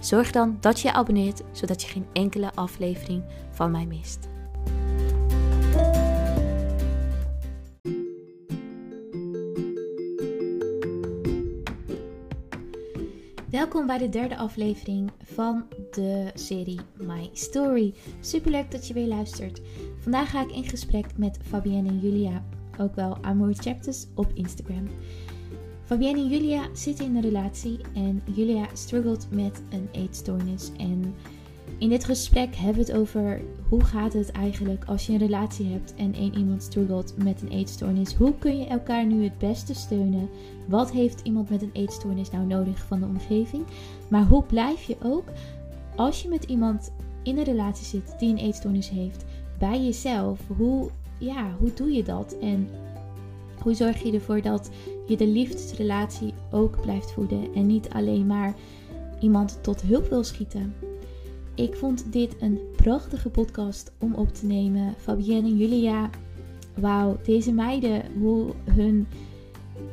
zorg dan dat je je abonneert zodat je geen enkele aflevering van mij mist. Welkom bij de derde aflevering van de serie My Story. Superleuk dat je weer luistert. Vandaag ga ik in gesprek met Fabienne en Julia, ook wel Amour Chapters op Instagram. Fabienne en Julia zitten in een relatie en Julia struggelt met een eetstoornis. En in dit gesprek hebben we het over hoe gaat het eigenlijk als je een relatie hebt en één iemand struggelt met een eetstoornis. Hoe kun je elkaar nu het beste steunen? Wat heeft iemand met een eetstoornis nou nodig van de omgeving? Maar hoe blijf je ook als je met iemand in een relatie zit die een eetstoornis heeft, bij jezelf? Hoe, ja, hoe doe je dat? En hoe zorg je ervoor dat je de liefdesrelatie ook blijft voeden en niet alleen maar iemand tot hulp wil schieten? Ik vond dit een prachtige podcast om op te nemen. Fabienne en Julia, wauw, deze meiden, hoe hun,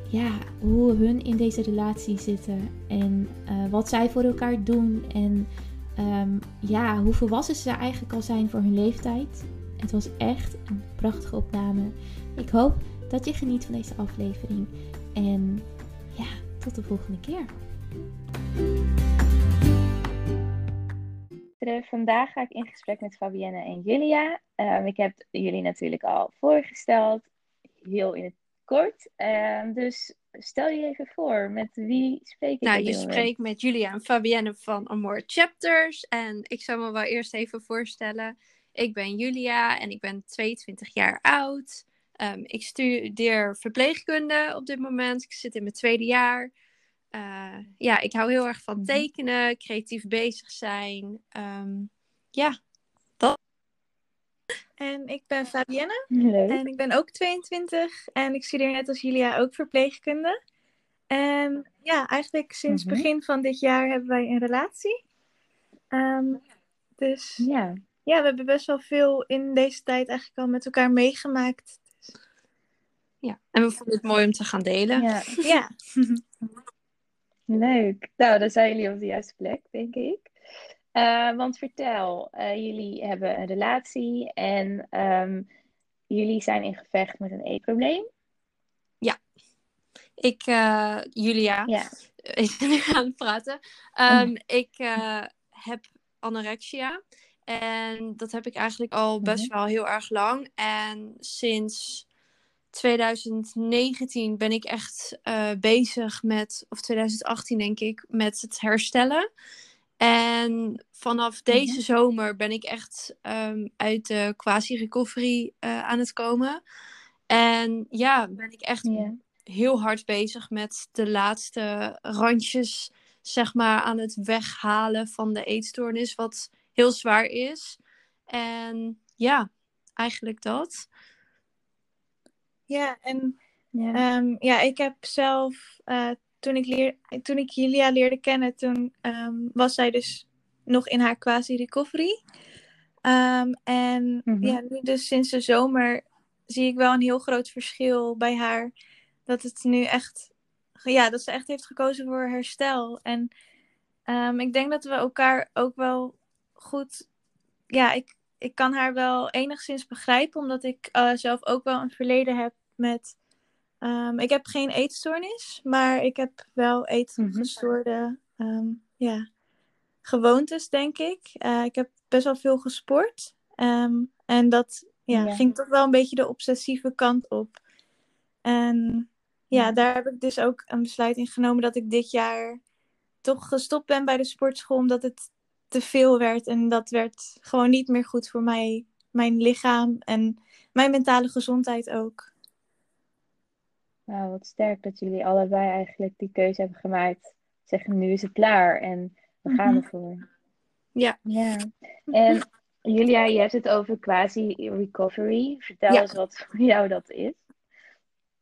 ja, hoe hun in deze relatie zitten en uh, wat zij voor elkaar doen en um, ja, hoe volwassen ze eigenlijk al zijn voor hun leeftijd. Het was echt een prachtige opname. Ik hoop dat je geniet van deze aflevering. En ja, tot de volgende keer. Vandaag ga ik in gesprek met Fabienne en Julia. Um, ik heb jullie natuurlijk al voorgesteld, heel in het kort. Um, dus stel je even voor, met wie spreek ik? Nou, je spreekt met Julia en Fabienne van Amor Chapters. En ik zal me wel eerst even voorstellen. Ik ben Julia en ik ben 22 jaar oud. Um, ik studeer verpleegkunde op dit moment. Ik zit in mijn tweede jaar. Uh, ja, ik hou heel erg van mhm. tekenen, creatief bezig zijn. Um, ja, dat. En ik ben Fabienne. Leuk. En ik ben ook 22. En ik studeer net als Julia ook verpleegkunde. En ja, eigenlijk sinds mm begin van dit jaar hebben wij een relatie. Um, dus ja. ja, we hebben best wel veel in deze tijd eigenlijk al met elkaar meegemaakt. Ja, en we vonden het mooi om te gaan delen. Ja. ja. Leuk. Nou, dan zijn jullie op de juiste plek, denk ik. Uh, want vertel, uh, jullie hebben een relatie en um, jullie zijn in gevecht met een eetprobleem. Ja. Ik, uh, Julia, ja. is nu aan het praten. Um, mm. Ik heb anorexia. En dat heb ik eigenlijk al best mm-hmm. wel heel erg lang. En sinds 2019 ben ik echt uh, bezig met, of 2018 denk ik, met het herstellen. En vanaf mhm. deze zomer ben ik echt um, uit de quasi-recovery uh, aan het komen. En ja, ben ik echt yeah. heel hard bezig met de laatste randjes, zeg maar, aan het weghalen van de eetstoornis, wat heel zwaar is. En ja, eigenlijk dat. Ja, en ja, ehm, ja ik heb zelf, uh, toen, ik leer, toen ik Julia leerde kennen, toen um, was zij dus nog in haar quasi-recovery. Um, en mm-hmm. ja, nu dus sinds de zomer zie ik wel een heel groot verschil bij haar. Dat het nu echt, ja, dat ze echt heeft gekozen voor herstel. En ik denk dat we elkaar ook wel goed, ja, ik, ik kan haar wel enigszins begrijpen, omdat ik uh, zelf ook wel een verleden heb met. Um, ik heb geen eetstoornis, maar ik heb wel eetgestoorde um, ja, gewoontes, denk ik. Uh, ik heb best wel veel gesport. Um, en dat ja, ja, ging toch wel een beetje de obsessieve kant op. En ja, daar heb ik dus ook een besluit in genomen dat ik dit jaar toch gestopt ben bij de sportschool, omdat het te veel werd. En dat werd gewoon niet meer goed voor mij, mijn lichaam en mijn mentale gezondheid ook. Nou, wat sterk dat jullie allebei eigenlijk die keuze hebben gemaakt. Zeggen, nu is het klaar en we gaan mhm. ervoor. Ja. Ja. En Julia, je hebt het over quasi-recovery. Vertel Ja. eens wat voor jou dat is.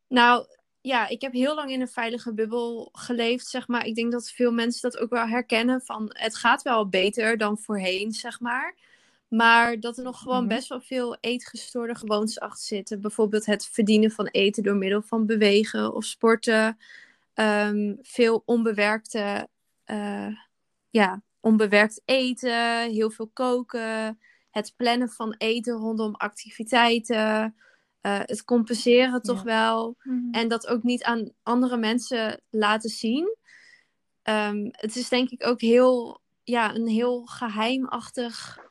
Nou, ja, ik heb heel lang in een veilige bubbel geleefd, zeg maar. Ik denk dat veel mensen dat ook wel herkennen van het gaat wel beter dan voorheen, zeg maar. Maar dat er nog gewoon Mhm. best wel veel eetgestoorde gewoontes achter zitten. Bijvoorbeeld het verdienen van eten door middel van bewegen of sporten. Ehm, veel onbewerkte, eh, ja, onbewerkt eten, heel veel koken. Het plannen van eten rondom activiteiten. Eh, het compenseren toch Ja. wel. Mhm. En dat ook niet aan andere mensen laten zien. Ehm, het is denk ik ook heel, ja, een heel geheimachtig.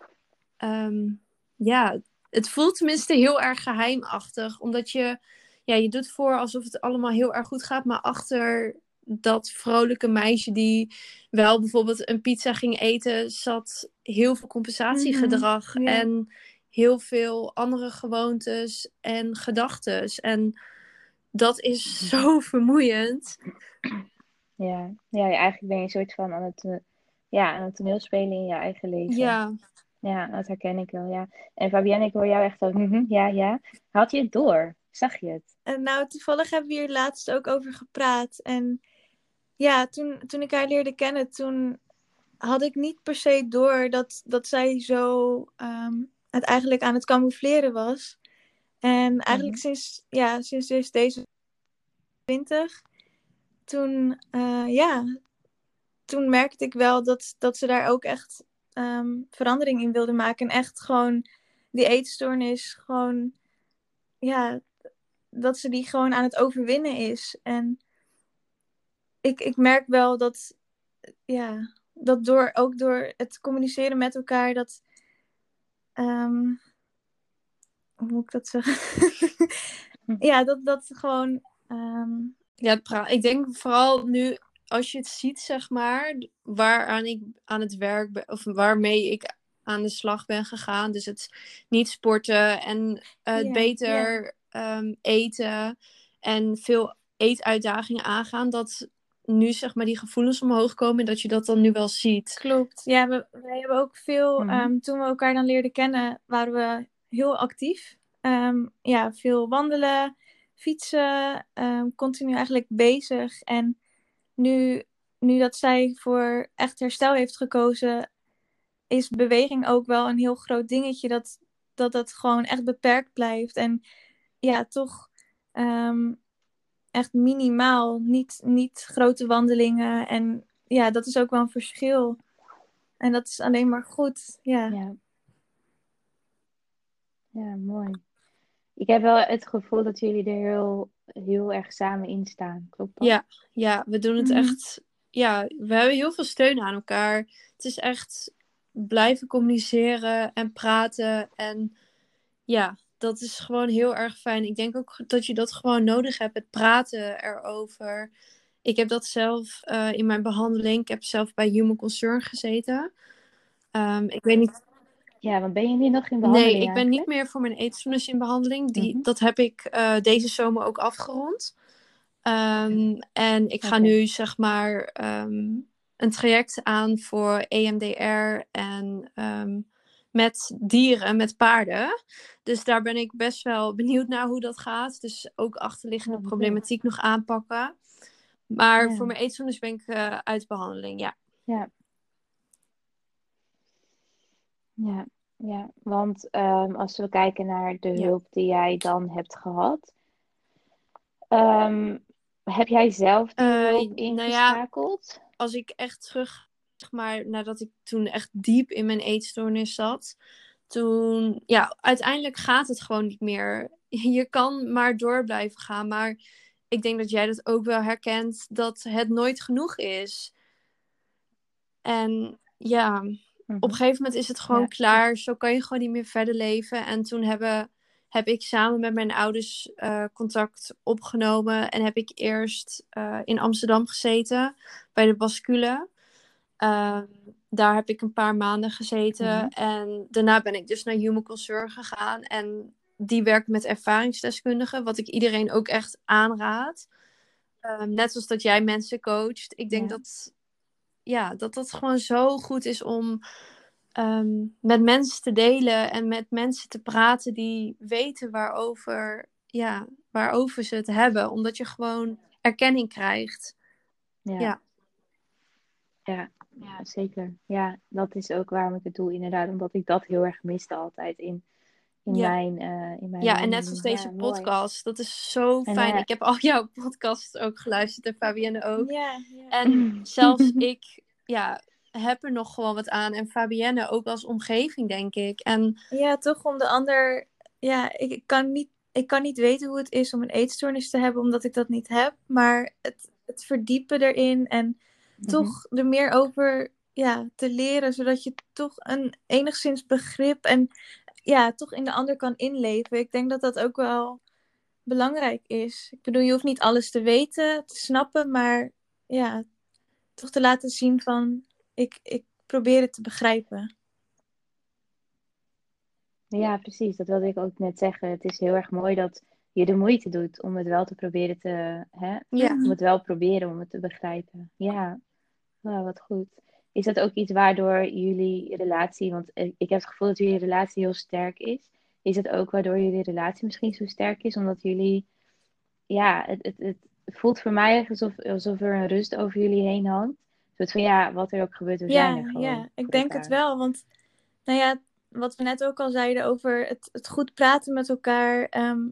ehm, ja, het voelt tenminste heel erg geheimachtig. Omdat je, ja, je doet voor alsof het allemaal heel erg goed gaat. Maar achter dat vrolijke meisje die wel bijvoorbeeld een pizza ging eten, zat heel veel compensatiegedrag. Mhm, ja. En heel veel andere gewoontes en gedachten. En dat is zo vermoeiend. Ja. ja, eigenlijk ben je een soort van aan het, eh, ja, aan het toneelspelen in je eigen leven. Ja, Ja, dat herken ik wel, ja. En Fabienne, ik hoor jou echt zo, mhm, ja, ja. Had je het door? Zag je het? En nou, toevallig hebben we hier laatst ook over gepraat. En ja, toen, toen ik haar leerde kennen, toen had ik niet per se door dat, dat zij zo ehm, het eigenlijk aan het camoufleren was. En eigenlijk sinds, ja, sinds dus deze 20, toen, eh, ja, toen merkte ik wel dat, dat ze daar ook echt ehm, verandering in wilde maken. En echt gewoon die eetstoornis gewoon, ja, dat ze die gewoon aan het overwinnen is. En ik, ik merk wel dat, ja, dat door, ook door het communiceren met elkaar, dat, ehm, hoe moet ik dat zeggen? ja, dat, dat gewoon, ehm, ja ik denk vooral nu als je het ziet, zeg maar, waaraan ik aan het werk ben, of waarmee ik aan de slag ben gegaan. Dus het niet sporten en eh, het Ja, beter ehm, eten en veel eetuitdagingen aangaan. Dat nu zeg maar die gevoelens omhoog komen en dat je dat dan nu wel ziet. Klopt. Ja, we, wij hebben ook veel, Mhm. ehm, toen we elkaar dan leerden kennen, waren we heel actief. Ehm, ja, veel wandelen, fietsen, ehm, continu eigenlijk bezig. En nu, nu dat zij voor echt herstel heeft gekozen, is beweging ook wel een heel groot dingetje. Dat dat, dat gewoon echt beperkt blijft. En ja, toch echt minimaal, niet, niet grote wandelingen. En ja, dat is ook wel een verschil. En dat is alleen maar goed. Ja. Ja. Ja, mooi. Ik heb wel het gevoel dat jullie er heel, heel erg samen in staan. Klopt dat? Ja, ja, we doen het Mhm. echt. Ja, we hebben heel veel steun aan elkaar. Het is echt blijven communiceren en praten. En ja, dat is gewoon heel erg fijn. Ik denk ook dat je dat gewoon nodig hebt, het praten erover. Ik heb dat zelf eh, in mijn behandeling. Ik heb zelf bij Human Concern gezeten. Ehm, ik weet niet. Ja, want ben je nu nog in behandeling Nee, ik ben niet meer voor mijn eetstoornis in behandeling. Die, Mhm. Dat heb ik eh, deze zomer ook afgerond. Ehm, en ik ga nu zeg maar ehm, een traject aan voor EMDR en met dieren, met paarden. Dus daar ben ik best wel benieuwd naar hoe dat gaat. Dus ook achterliggende problematiek nog aanpakken. Maar Ja. voor mijn eetstoornis ben ik eh, uit behandeling, ja. Ja. Ja, ja. Want ehm, als we kijken naar de Ja. hulp die jij dan hebt gehad, ehm, heb jij zelf die hulp nou ja, ingeschakeld? als ik echt terug, zeg maar, nadat ik toen echt diep in mijn eetstoornis zat, toen, ja, uiteindelijk gaat het gewoon niet meer. Je kan maar door blijven gaan, maar ik denk dat jij dat ook wel herkent, dat het nooit genoeg is. En ja, Mhm. op een gegeven moment is het gewoon Ja. klaar. Zo kan je gewoon niet meer verder leven. En toen hebben, heb ik samen met mijn ouders eh, contact opgenomen. En heb ik eerst eh, in Amsterdam gezeten bij de bascule. Ehm, daar heb ik een paar maanden gezeten. Mhm. En daarna ben ik dus naar Human Concern gegaan. En die werkt met ervaringsdeskundigen. Wat ik iedereen ook echt aanraad. Ehm, net zoals dat jij mensen coacht. Ik denk Ja. dat, ja, dat dat gewoon zo goed is om ehm, met mensen te delen en met mensen te praten die weten waarover, ja, waarover ze het hebben. Omdat je gewoon erkenning krijgt. Ja. Ja. Ja, ja, zeker. Ja, dat is ook waarom ik het doe, inderdaad. Omdat ik dat heel erg miste altijd in, in, Ja. mijn, eh, in mijn Ja, en net wandeling. als deze Ja, mooi. podcast. Dat is zo En, fijn. eh, Ik heb al jouw podcasts ook geluisterd en Fabienne ook. Ja, ja. En zelfs ik ja, heb er nog gewoon wat aan. En Fabienne ook als omgeving, denk ik. En Ja, toch om de ander. Ja, ik ik kan niet, ik kan niet weten hoe het is om een eetstoornis te hebben, omdat ik dat niet heb. Maar het, het verdiepen erin en Mhm. toch er meer over ja, te leren, zodat je toch een enigszins begrip en ja, toch in de ander kan inleven. Ik denk dat dat ook wel belangrijk is. Ik bedoel, je hoeft niet alles te weten, te snappen, maar ja, toch te laten zien van ik, ik probeer het te begrijpen. Ja, precies. Dat wilde ik ook net zeggen. Het is heel erg mooi dat je de moeite doet om het wel te proberen te, hè? ja, Om het wel proberen om het te begrijpen. Ja, nou, wat goed. Is dat ook iets waardoor jullie relatie, want ik heb het gevoel dat jullie relatie heel sterk is. Is het ook waardoor jullie relatie misschien zo sterk is? Omdat jullie, ja, het, het, het voelt voor mij alsof, alsof er een rust over jullie heen hangt. Soort van, ja, wat er ook gebeurt, we zijn er Ja, gewoon ja, ik denk het wel. Want, nou ja, wat we net ook al zeiden over het, het goed praten met elkaar. ehm,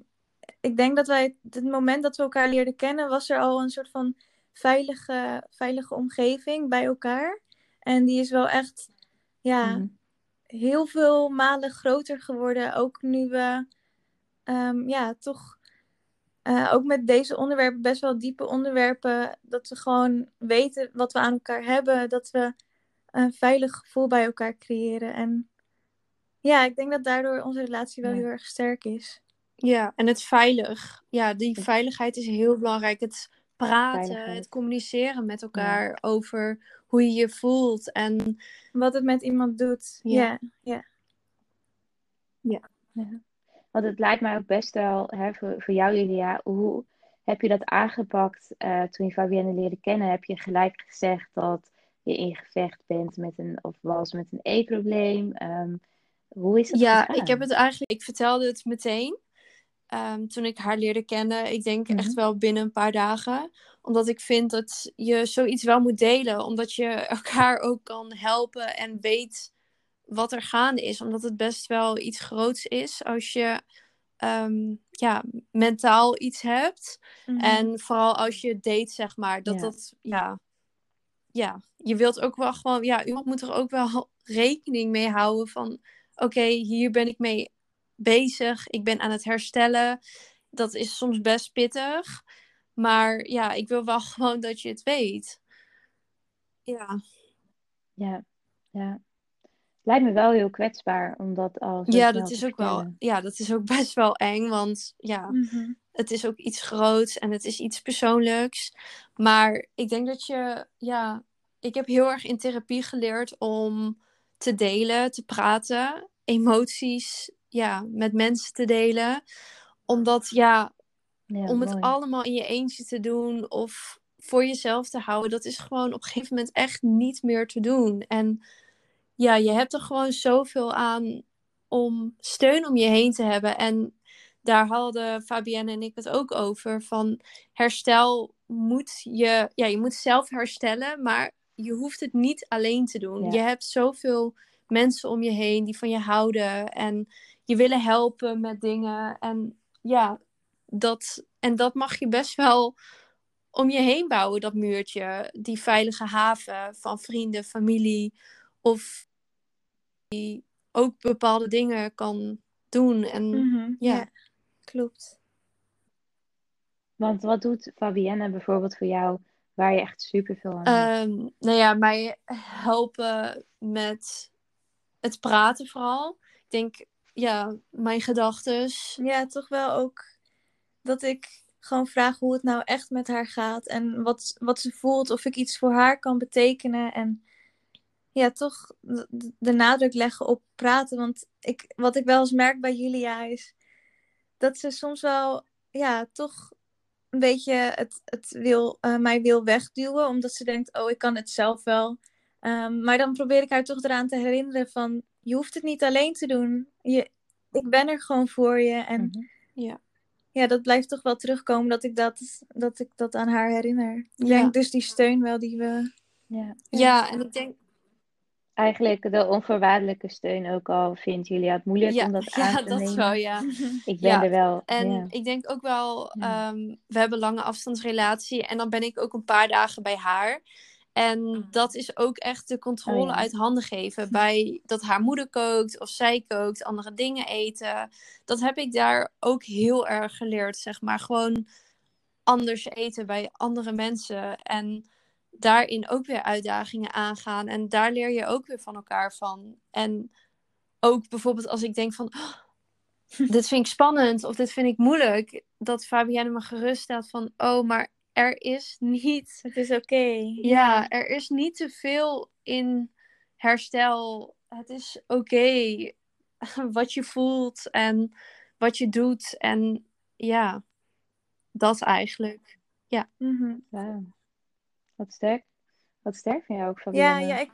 ik denk dat wij, het moment dat we elkaar leerden kennen, was er al een soort van veilige, veilige omgeving bij elkaar. En die is wel echt, ja, Mhm. heel veel malen groter geworden. Ook nu we, ehm, ja, toch eh, ook met deze onderwerpen, best wel diepe onderwerpen, dat we gewoon weten wat we aan elkaar hebben, dat we een veilig gevoel bij elkaar creëren. En ja, ik denk dat daardoor onze relatie wel Ja. heel erg sterk is. ja, en het veilig. Ja, die veiligheid is heel belangrijk. Het praten, het communiceren met elkaar over hoe je je voelt. En Wat het met iemand doet. Ja. Ja, Want het lijkt mij ook best wel, hè, voor, voor jou Julia, hoe heb je dat aangepakt eh, toen je Fabienne leerde kennen? Heb je gelijk gezegd dat je in gevecht bent met een, of was met een e-probleem? Ehm, hoe is dat ja, gegaan? ik heb het eigenlijk, ik vertelde het meteen. Ehm, toen ik haar leerde kennen, ik denk Mhm. echt wel binnen een paar dagen. Omdat ik vind dat je zoiets wel moet delen. Omdat je elkaar ook kan helpen en weet wat er gaande is. Omdat het best wel iets groots is als je ehm, ja, mentaal iets hebt. Mhm. En vooral als je date, zeg maar, dat Ja. dat, ja, ja, je wilt ook wel gewoon, ja, iemand moet er ook wel rekening mee houden van, oké, hier ben ik mee bezig, ik ben aan het herstellen. Dat is soms best pittig, maar ja, ik wil wel gewoon dat je het weet. Ja, Ja, ja. Lijkt me wel heel kwetsbaar om dat al zo ja dat is ook wel, ja, dat is ook best wel eng, want ja, Mhm. het is ook iets groots en het is iets persoonlijks. Maar ik denk dat je, ja, ik heb heel erg in therapie geleerd om te delen, te praten, emoties, ja, met mensen te delen. Omdat, ja, Ja, om het allemaal in je eentje te doen of voor jezelf te houden, dat is gewoon op een gegeven moment echt niet meer te doen. En ja, je hebt er gewoon zoveel aan om steun om je heen te hebben. En daar hadden Fabienne en ik het ook over. Van herstel moet je, ja, je moet zelf herstellen, maar je hoeft het niet alleen te doen. Ja. Je hebt zoveel mensen om je heen die van je houden en je willen helpen met dingen. En ja, dat, en dat mag je best wel om je heen bouwen, dat muurtje. Die veilige haven van vrienden, familie of die ook bepaalde dingen kan doen. En Mhm. ja. ja, klopt. Want wat doet Fabienne bijvoorbeeld voor jou waar je echt super veel aan hebt? Ehm, nou ja, mij helpen met het praten vooral. Ik denk, ja, mijn gedachtes. Ja, toch wel ook dat ik gewoon vraag hoe het nou echt met haar gaat en wat, wat ze voelt, of ik iets voor haar kan betekenen. En ja, toch de, de nadruk leggen op praten. Want ik, wat ik wel eens merk bij Julia is dat ze soms wel, ja, toch een beetje het, het wil, eh, mij wil wegduwen, omdat ze denkt, oh, ik kan het zelf wel Ehm, maar dan probeer ik haar toch eraan te herinneren van, je hoeft het niet alleen te doen. Je, ik ben er gewoon voor je. En Mhm. Ja. ja, dat blijft toch wel terugkomen dat ik dat, dat, ik dat aan haar herinner. Ik Ja. denk dus die steun wel die we... Ja. Ja, en ik denk, Eigenlijk de onvoorwaardelijke steun ook al vindt Julia het moeilijk ja, om dat ja, aan te dat nemen. wel, ja. Ik ben Ja, er wel. En ja. ik denk ook wel, Ja. ehm, we hebben een lange afstandsrelatie en dan ben ik ook een paar dagen bij haar. En dat is ook echt de controle Oh ja. uit handen geven. Bij dat haar moeder kookt of zij kookt, andere dingen eten. Dat heb ik daar ook heel erg geleerd, zeg maar. Gewoon anders eten bij andere mensen. En daarin ook weer uitdagingen aangaan. En daar leer je ook weer van elkaar van. En ook bijvoorbeeld als ik denk van... "Oh, dit vind ik spannend of dit vind ik moeilijk. Dat Fabienne me geruststelt van... Oh, maar er is niet... Het is oké. Ja, er is niet te veel in herstel. Het is oké wat je voelt en wat je doet. En ja, dat eigenlijk. Mhm. Wauw. Wat sterk. Wat sterk van jou ook, Ja, Fabienne. ja, ik,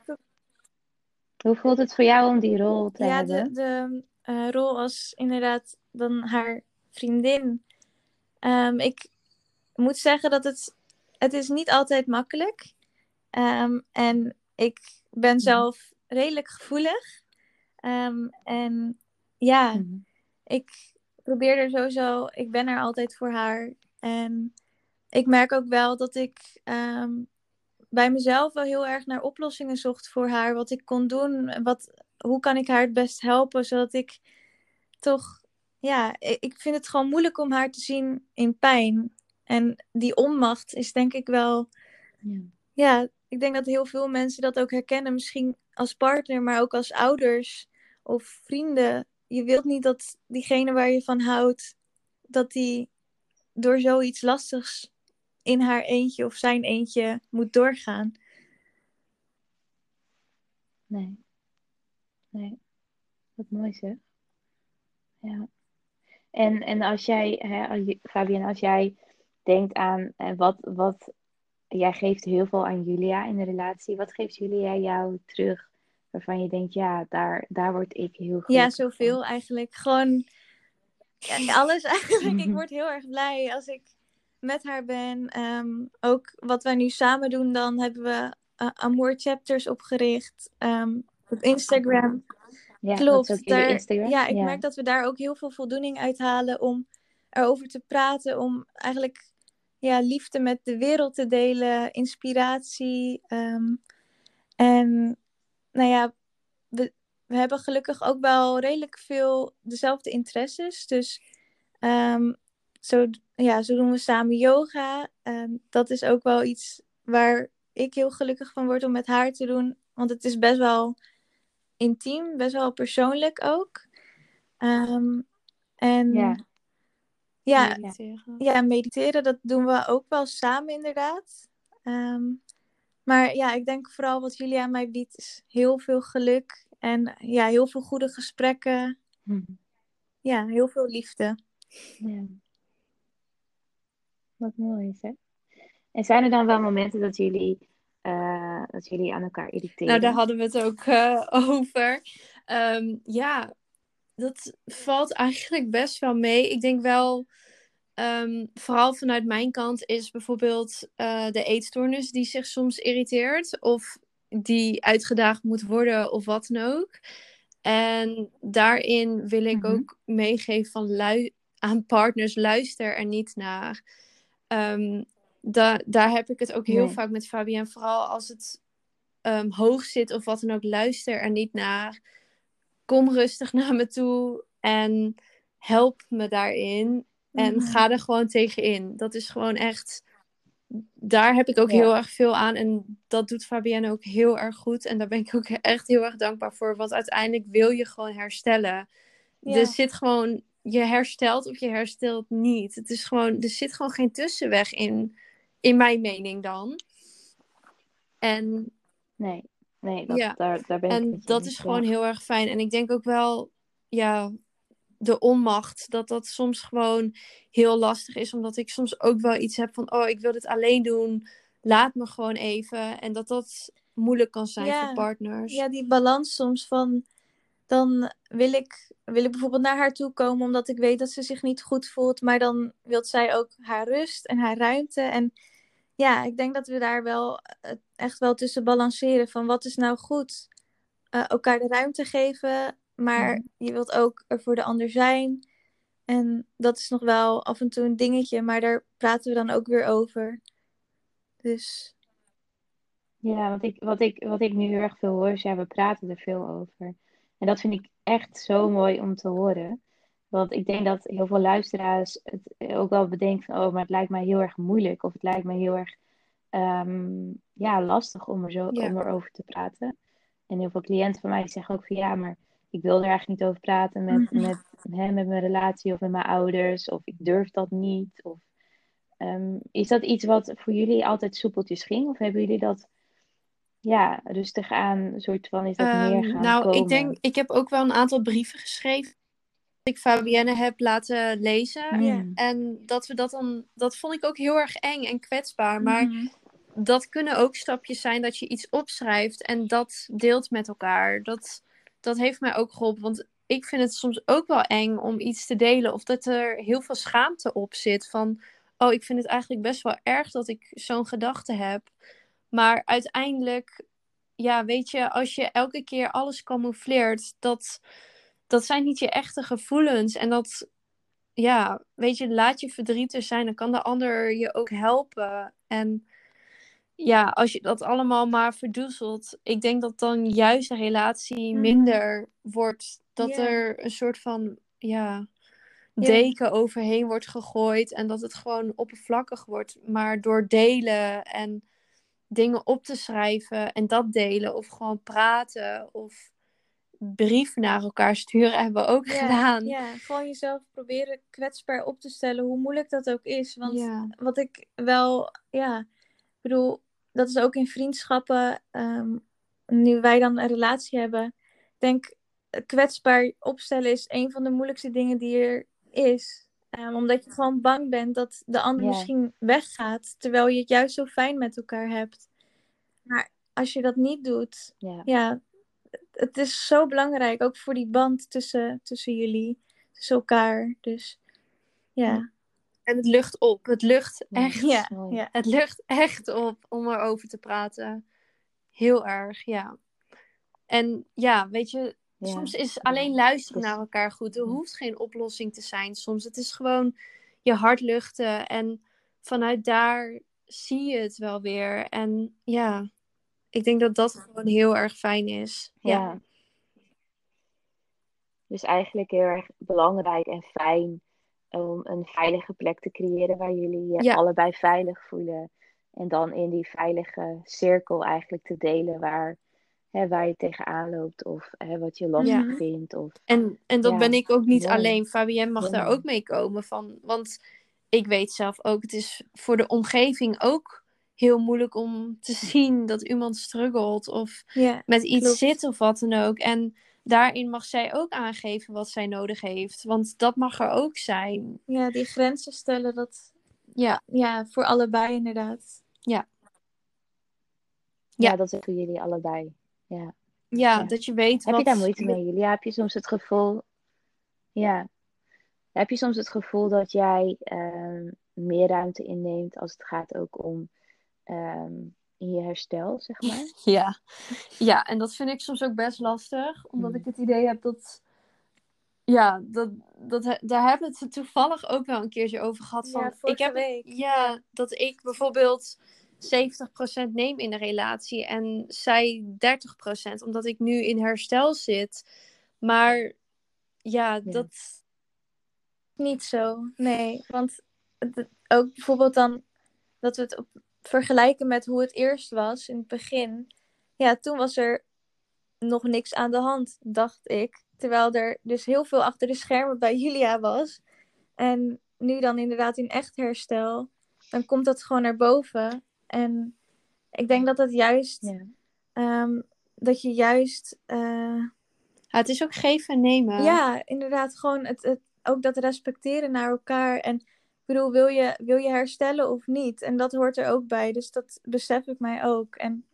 Hoe voelt het voor jou om die rol te ja de, hebben? de eh, rol als inderdaad dan haar vriendin. Ehm, ik moet zeggen dat het, het is niet altijd makkelijk. Ehm, en ik ben zelf redelijk gevoelig. Ehm, en ja, Mhm. ik probeer er sowieso, ik ben er altijd voor haar. En ik merk ook wel dat ik ehm, bij mezelf wel heel erg naar oplossingen zocht voor haar. Wat ik kon doen, wat, hoe kan ik haar het best helpen, zodat ik toch, ja, ik ik vind het gewoon moeilijk om haar te zien in pijn. En die onmacht is denk ik wel, Ja. ja, ik denk dat heel veel mensen dat ook herkennen. Misschien als partner, maar ook als ouders of vrienden. Je wilt niet dat diegene waar je van houdt, dat die door zoiets lastigs in haar eentje of zijn eentje moet doorgaan. Nee. Nee. Wat mooi zeg. Ja. En, en als jij, hè, Fabienne, als jij denkt aan eh, wat, wat, jij geeft heel veel aan Julia in de relatie. Wat geeft Julia jou terug waarvan je denkt, ja, daar, daar word ik heel Ja, gelukkig zoveel eigenlijk. Gewoon ja, alles eigenlijk. Ik word heel erg blij als ik met haar ben. Ehm, ook wat wij nu samen doen, dan hebben we eh, Amour Chapters opgericht ehm, op Instagram. Ja, dat Klopt. is ook jullie daar- Instagram. Ja, ik merk dat we daar ook heel veel voldoening uit halen om erover te praten. Om eigenlijk ja, liefde met de wereld te delen, inspiratie. ehm, en nou ja, we, we hebben gelukkig ook wel redelijk veel dezelfde interesses. Dus ehm, zo, ja, zo doen we samen yoga. En dat is ook wel iets waar ik heel gelukkig van word om met haar te doen. Want het is best wel intiem, best wel persoonlijk ook. En Ja. Ja, mediteren. ja, mediteren, dat doen we ook wel samen inderdaad. Ehm, maar ja, ik denk vooral wat Julia mij biedt is heel veel geluk. En ja, heel veel goede gesprekken. Hm. Ja, heel veel liefde. Ja. Wat mooi zeg. En zijn er dan wel momenten dat jullie, eh, dat jullie aan elkaar irriteren? Nou, daar hadden we het ook eh, over. Ehm, ja, dat valt eigenlijk best wel mee. Ik denk wel, ehm, vooral vanuit mijn kant, is bijvoorbeeld eh, de eetstoornis die zich soms irriteert. Of die uitgedaagd moet worden of wat dan ook. En daarin wil ik Mhm. ook meegeven van aan partners, luister er niet naar. Ehm, da- daar heb ik het ook heel Nee. vaak met Fabienne. Vooral als het ehm, hoog zit of wat dan ook, luister er niet naar. Kom rustig naar me toe en help me daarin. En Mhm. ga er gewoon tegenin. Dat is gewoon echt. Daar heb ik ook Ja. heel erg veel aan. En dat doet Fabienne ook heel erg goed. En daar ben ik ook echt heel erg dankbaar voor. Want uiteindelijk wil je gewoon herstellen. Ja. Er zit gewoon. Je herstelt of je herstelt niet. Het is gewoon. Er zit gewoon geen tussenweg in. In mijn mening dan. En Nee, nee dat, Ja. daar, daar ben ik en dat is gewoon heel erg fijn. En ik denk ook wel, ja, de onmacht, dat dat soms gewoon heel lastig is. Omdat ik soms ook wel iets heb van, oh, ik wil dit alleen doen. Laat me gewoon even. En dat dat moeilijk kan zijn Ja. voor partners. Ja, die balans soms van. Dan wil ik, wil ik bijvoorbeeld naar haar toe komen omdat ik weet dat ze zich niet goed voelt. Maar dan wil zij ook haar rust en haar ruimte. En ja, ik denk dat we daar wel eh, echt wel tussen balanceren. Van wat is nou goed? Eh, elkaar de ruimte geven. Maar Mhm. je wilt ook er voor de ander zijn. En dat is nog wel af en toe een dingetje. Maar daar praten we dan ook weer over. Dus Ja, want ik, wat ik, wat ik nu heel erg veel hoor, is ja, we praten er veel over. En dat vind ik echt zo mooi om te horen. Want ik denk dat heel veel luisteraars het ook wel bedenken van, oh, maar het lijkt mij heel erg moeilijk. Of het lijkt mij heel erg ehm, ja, lastig om, er zo, Ja. om erover te praten. En heel veel cliënten van mij zeggen ook van, ja, maar ik wil er eigenlijk niet over praten met, Mhm. met, hè, met mijn relatie of met mijn ouders. Of ik durf dat niet. Of, ehm, is dat iets wat voor jullie altijd soepeltjes ging? Of hebben jullie dat ja, rustig aan, een soort van is dat Ehm, meer gaan nou, komen? ik denk, ik heb ook wel een aantal brieven geschreven. Ik Fabienne heb laten lezen. Mm. En dat we dat dan, dat vond ik ook heel erg eng en kwetsbaar. Maar mhm. dat kunnen ook stapjes zijn dat je iets opschrijft en dat deelt met elkaar. Dat, dat heeft mij ook geholpen. Want ik vind het soms ook wel eng om iets te delen. Of dat er heel veel schaamte op zit. Van, oh, ik vind het eigenlijk best wel erg dat ik zo'n gedachte heb. Maar uiteindelijk, ja, weet je, als je elke keer alles camoufleert, dat, dat zijn niet je echte gevoelens. En dat, ja, weet je, laat je verdriet er zijn. Dan kan de ander je ook helpen. En ja, als je dat allemaal maar verdoezelt, ik denk dat dan juist de relatie Mhm. minder wordt. Dat er een soort van, ja, Ja. deken overheen wordt gegooid en dat het gewoon oppervlakkig wordt. Maar door delen en dingen op te schrijven en dat delen of gewoon praten of brieven naar elkaar sturen hebben we ook Ja, gedaan. Ja, gewoon jezelf proberen kwetsbaar op te stellen, hoe moeilijk dat ook is. Want Ja. wat ik wel, ja, ik bedoel, dat is ook in vriendschappen, ehm, nu wij dan een relatie hebben. Ik denk, eh, kwetsbaar opstellen is een van de moeilijkste dingen die er is. Ehm, omdat je gewoon bang bent dat de ander misschien weggaat, terwijl je het juist zo fijn met elkaar hebt. Maar als je dat niet doet, ja, het is zo belangrijk, ook voor die band tussen, tussen jullie, tussen elkaar. Dus ja, En het lucht op. Het lucht echt. ja. Het lucht echt op om erover te praten. Heel erg, ja. En ja, weet je, Ja. soms is alleen luisteren naar elkaar goed. Er hoeft geen oplossing te zijn soms. Het is gewoon je hart luchten en vanuit daar zie je het wel weer. En ja, ik denk dat dat gewoon heel erg fijn is. Ja, Ja. Dus eigenlijk heel erg belangrijk en fijn om een veilige plek te creëren waar jullie je Ja. allebei veilig voelen. En dan in die veilige cirkel eigenlijk te delen waar, hè, waar je tegenaan loopt of hè, wat je lastig Ja. vindt. Of, En, en dat Ja, ben ik ook niet alleen. Fabienne mag daar ook mee komen. Van, want ik weet zelf ook, het is voor de omgeving ook heel moeilijk om te zien dat iemand struggelt of ja. met iets klopt. zit of wat dan ook. En daarin mag zij ook aangeven wat zij nodig heeft. Want dat mag er ook zijn. Ja, die grenzen stellen, dat, Ja, ja, voor allebei inderdaad. ja. Ja. dat is voor jullie allebei. Ja. ja, Ja. dat je weet Heb wat... je daar moeite mee, Julia? Heb je soms het gevoel... Ja. Heb je soms het gevoel dat jij ehm, meer ruimte inneemt als het gaat ook om ehm, in je herstel, zeg maar? Ja. ja, en dat vind ik soms ook best lastig. Omdat Hmm. ik het idee heb dat... Ja, dat, dat, daar hebben we het toevallig ook wel een keertje over gehad. Van, Ja, ik heb, week. Ja, dat ik bijvoorbeeld 70% neem in de relatie en zij 30%. Omdat ik nu in herstel zit. Maar ja, dat... Niet zo, nee. Want het- ook bijvoorbeeld dan dat we het op, vergelijken met hoe het eerst was in het begin. Ja, toen was er nog niks aan de hand, dacht ik. Terwijl er dus heel veel achter de schermen bij Julia was. En nu dan inderdaad in echt herstel, dan komt dat gewoon naar boven. En ik denk dat dat juist, Ja. ehm, dat je juist eh, Ja, het is ook geven en nemen. ja, inderdaad, gewoon het, het, ook dat respecteren naar elkaar. En bedoel, wil je, wil je herstellen of niet? En dat hoort er ook bij, dus dat besef ik mij ook. En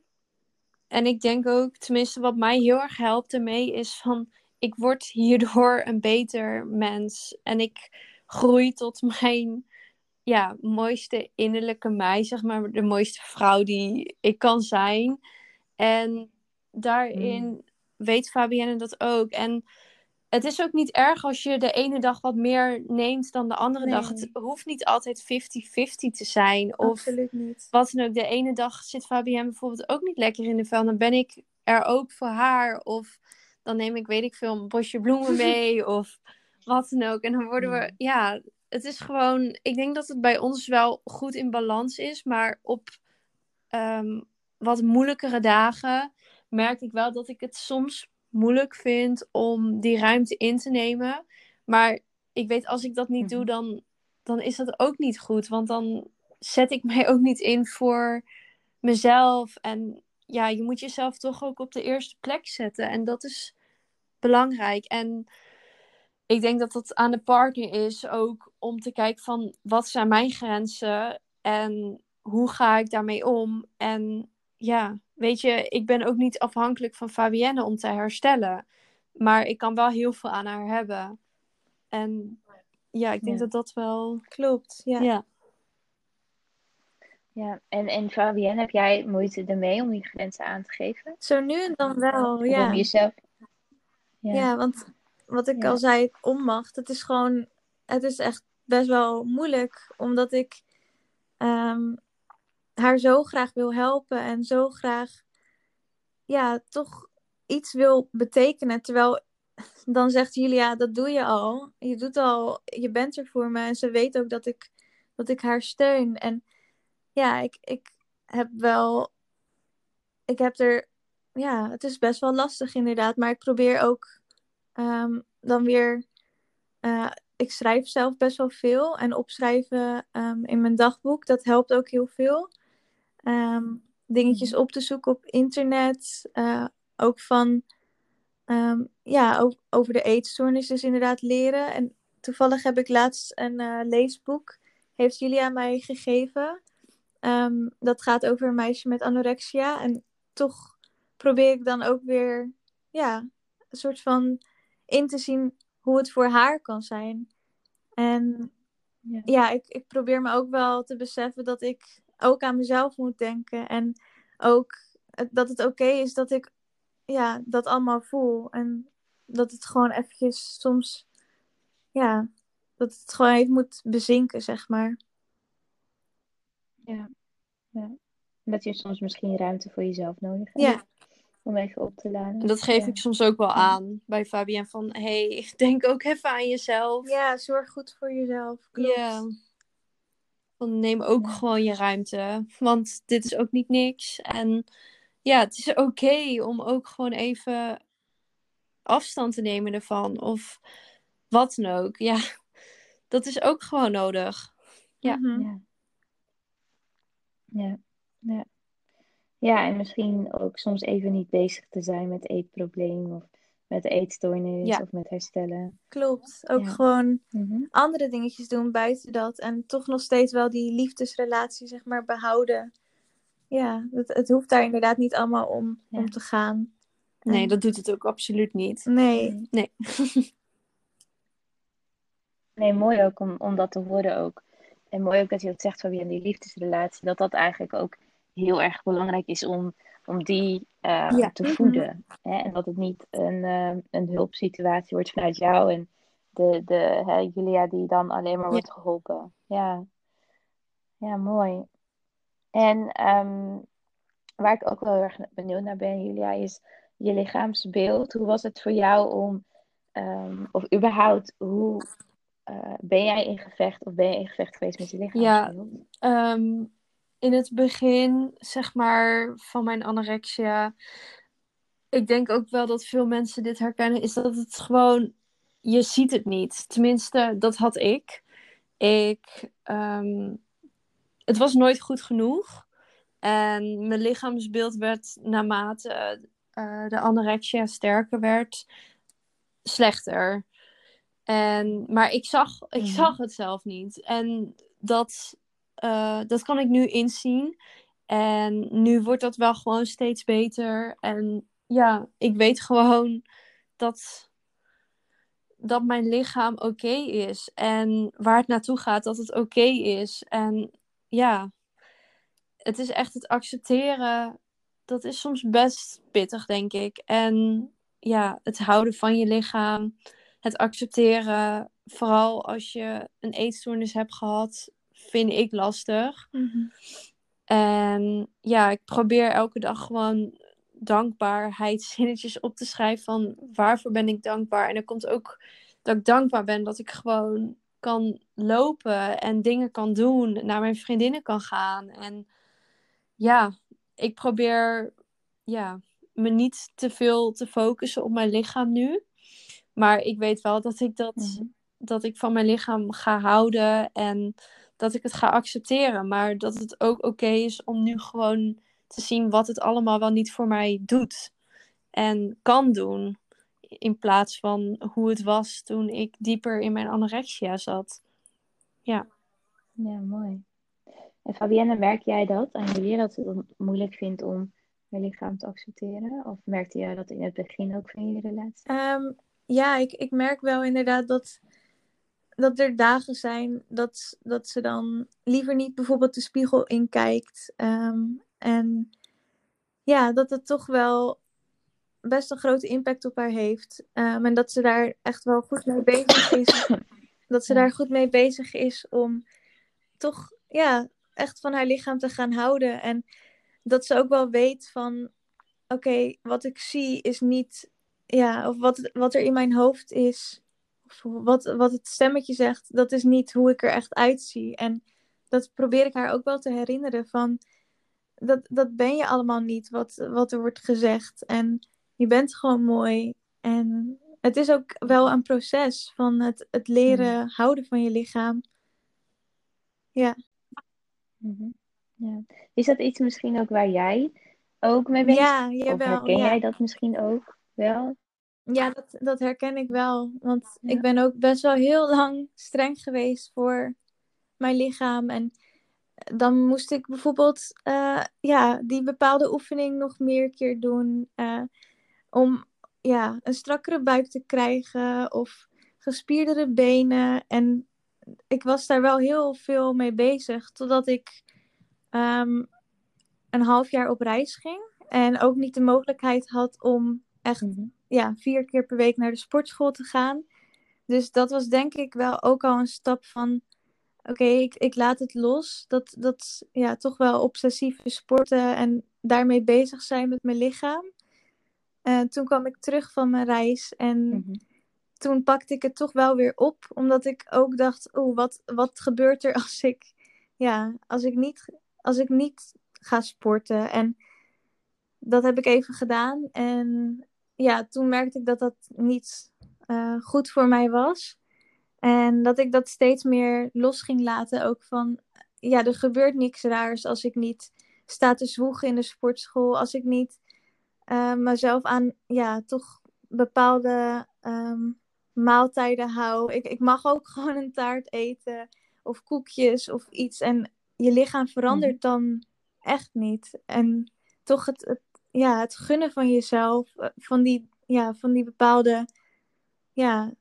en ik denk ook, tenminste wat mij heel erg helpt ermee, is van ik word hierdoor een beter mens. En ik groei tot mijn ja, mooiste innerlijke mij, zeg maar, de mooiste vrouw die ik kan zijn. En daarin Mm. weet Fabienne dat ook. En het is ook niet erg als je de ene dag wat meer neemt dan de andere dag. Het hoeft niet altijd 50-50 te zijn. Of Absoluut niet. wat dan ook. De ene dag zit Fabienne bijvoorbeeld ook niet lekker in de vel. Dan ben ik er ook voor haar. Of dan neem ik, weet ik veel, een bosje bloemen mee. of wat dan ook. En dan worden we, ja, het is gewoon. Ik denk dat het bij ons wel goed in balans is. Maar op ehm, wat moeilijkere dagen merk ik wel dat ik het soms moeilijk vind om die ruimte in te nemen. Maar ik weet, als ik dat niet doe, Mhm. dan, dan is dat ook niet goed. Want dan zet ik mij ook niet in voor mezelf. En ja, je moet jezelf toch ook op de eerste plek zetten. En dat is belangrijk. En ik denk dat dat aan de partner is ook om te kijken van wat zijn mijn grenzen en hoe ga ik daarmee om. En ja, weet je, ik ben ook niet afhankelijk van Fabienne om te herstellen. Maar ik kan wel heel veel aan haar hebben. En ja, ik denk Ja. dat dat wel. Klopt, ja. Ja. Ja, en, en Fabienne, heb jij moeite ermee om die grenzen aan te geven? Zo nu en dan wel, Of ja. om jezelf... Ja. Ja, want wat ik al zei, onmacht, het is gewoon, het is echt best wel moeilijk, omdat ik ehm, haar zo graag wil helpen en zo graag, ja, toch iets wil betekenen. Terwijl dan zegt Julia, dat doe je al. Je doet al, je bent er voor me en ze weet ook dat ik, dat ik haar steun. En ja, ik, ik heb wel, ik heb er, ja, het is best wel lastig inderdaad, maar ik probeer ook Ehm, dan weer, eh, ik schrijf zelf best wel veel en opschrijven ehm, in mijn dagboek, dat helpt ook heel veel. Ehm, dingetjes op te zoeken op internet, eh, ook van, ehm, ja, o- over de eetstoornis dus inderdaad leren. En toevallig heb ik laatst een eh, leesboek, heeft Julia mij gegeven. Ehm, dat gaat over een meisje met anorexia en toch probeer ik dan ook weer, ja, een soort van in te zien hoe het voor haar kan zijn. En Ja. ja, ik, ik probeer me ook wel te beseffen dat ik ook aan mezelf moet denken. En ook dat het oké is dat ik ja, dat allemaal voel. En dat het gewoon eventjes soms, ja, dat het gewoon even moet bezinken, zeg maar. Ja. ja. Dat je soms misschien ruimte voor jezelf nodig hebt. Ja, Om even op te laden. En dat geef Ja. ik soms ook wel aan bij Fabienne van hey, denk ook even aan jezelf. ja zorg goed voor jezelf. Klopt. Ja. Van neem ook gewoon je ruimte. Want dit is ook niet niks. En ja, het is oké om ook gewoon even afstand te nemen ervan. Of wat dan ook. Ja, dat is ook gewoon nodig. Ja. Mhm. Ja. Ja. Ja. Ja, en misschien ook soms even niet bezig te zijn met eetprobleem of met eetstoornis Ja. of met herstellen. Klopt. Ook Ja. gewoon Mhm. andere dingetjes doen buiten dat. En toch nog steeds wel die liefdesrelatie, zeg maar, behouden. Ja, het, het hoeft daar inderdaad niet allemaal om, Ja. om te gaan. Nee, En- dat doet het ook absoluut niet. Nee. Nee. Nee, mooi ook om, om dat te horen ook. En mooi ook dat je dat zegt, Fabienne, die liefdesrelatie. Dat dat eigenlijk ook heel erg belangrijk is om, om die eh, Ja. te voeden. Hè? En dat het niet een, eh, een hulpsituatie wordt vanuit jou en de, de hè, Julia die dan alleen maar Ja. wordt geholpen. Ja, ja mooi. En ehm, waar ik ook wel heel erg benieuwd naar ben, Julia, is je lichaamsbeeld. Hoe was het voor jou om, ehm, of überhaupt, hoe eh, ben jij in gevecht of ben je in gevecht geweest met je lichaamsbeeld? Ehm, in het begin, zeg maar, van mijn anorexia. Ik denk ook wel dat veel mensen dit herkennen. Is dat het gewoon. Je ziet het niet. Tenminste, dat had ik. Ik. ehm, het was nooit goed genoeg. En mijn lichaamsbeeld werd naarmate eh, de anorexia sterker werd, slechter. En, maar ik zag, ik Mhm. zag het zelf niet. En dat, eh, dat kan ik nu inzien. En nu wordt dat wel gewoon steeds beter. En ja, ik weet gewoon dat, dat mijn lichaam oké is. En waar het naartoe gaat, dat het oké is. En ja, het is echt het accepteren. Dat is soms best pittig, denk ik. En ja, het houden van je lichaam. Het accepteren. Vooral als je een eetstoornis hebt gehad, vind ik lastig. Mhm. En ja, ik probeer elke dag gewoon dankbaarheidszinnetjes op te schrijven van waarvoor ben ik dankbaar. En er komt ook dat ik dankbaar ben dat ik gewoon kan lopen en dingen kan doen, naar mijn vriendinnen kan gaan. En ja, ik probeer ja, me niet te veel te focussen op mijn lichaam nu. Maar ik weet wel dat ik dat, Mhm. dat ik van mijn lichaam ga houden en dat ik het ga accepteren. Maar dat het ook oké is om nu gewoon te zien wat het allemaal wel niet voor mij doet. En kan doen. In plaats van hoe het was toen ik dieper in mijn anorexia zat. Ja, mooi. En Fabienne, merk jij dat aan jullie dat je het moeilijk vindt om je lichaam te accepteren? Of merkte jij dat in het begin ook van je relatie? Ehm, ja, ik, ik merk wel inderdaad dat, dat er dagen zijn dat, dat ze dan liever niet bijvoorbeeld de spiegel inkijkt. Ehm, en ja, dat het toch wel best een grote impact op haar heeft. Ehm, en dat ze daar echt wel goed mee bezig is. Dat ze daar goed mee bezig is om toch ja, echt van haar lichaam te gaan houden. En dat ze ook wel weet van oké, wat ik zie is niet, ja, of wat, wat er in mijn hoofd is, of wat, wat het stemmetje zegt, dat is niet hoe ik er echt uitzie. En dat probeer ik haar ook wel te herinneren van, dat, dat ben je allemaal niet, wat, wat er wordt gezegd. En je bent gewoon mooi. En het is ook wel een proces van het, het leren houden van je lichaam. Ja. Mhm. Ja. Is dat iets misschien ook waar jij ook mee Ja, bent? Of jawel. herken ja. jij dat misschien ook wel? Ja, dat, dat herken ik wel. Want Ja. ik ben ook best wel heel lang streng geweest voor mijn lichaam. En dan moest ik bijvoorbeeld eh, ja, die bepaalde oefening nog meer keer doen. eh, om ja, een strakkere buik te krijgen of gespierdere benen. En ik was daar wel heel veel mee bezig. Totdat ik ehm, een half jaar op reis ging. En ook niet de mogelijkheid had om echt Mhm. Ja, vier keer per week naar de sportschool te gaan. Dus dat was denk ik wel ook al een stap van... Oké, ik, ik laat het los. Dat, dat ja, toch wel obsessieve sporten en daarmee bezig zijn met mijn lichaam. En toen kwam ik terug van mijn reis en Mhm. toen pakte ik het toch wel weer op. Omdat ik ook dacht, oeh, wat, wat gebeurt er als ik, ja, als ik niet, als ik niet ga sporten? En dat heb ik even gedaan. En ja, toen merkte ik dat dat niet eh, goed voor mij was. En dat ik dat steeds meer los ging laten. Ook van, ja, er gebeurt niks raars als ik niet sta te zwoegen in de sportschool. Als ik niet eh, mezelf aan, ja, toch bepaalde ehm, maaltijden hou. Ik, ik mag ook gewoon een taart eten. Of koekjes of iets. En je lichaam verandert dan echt niet. En toch het, het, ja, het gunnen van jezelf. eh, Van die, ja, van die bepaalde, ja,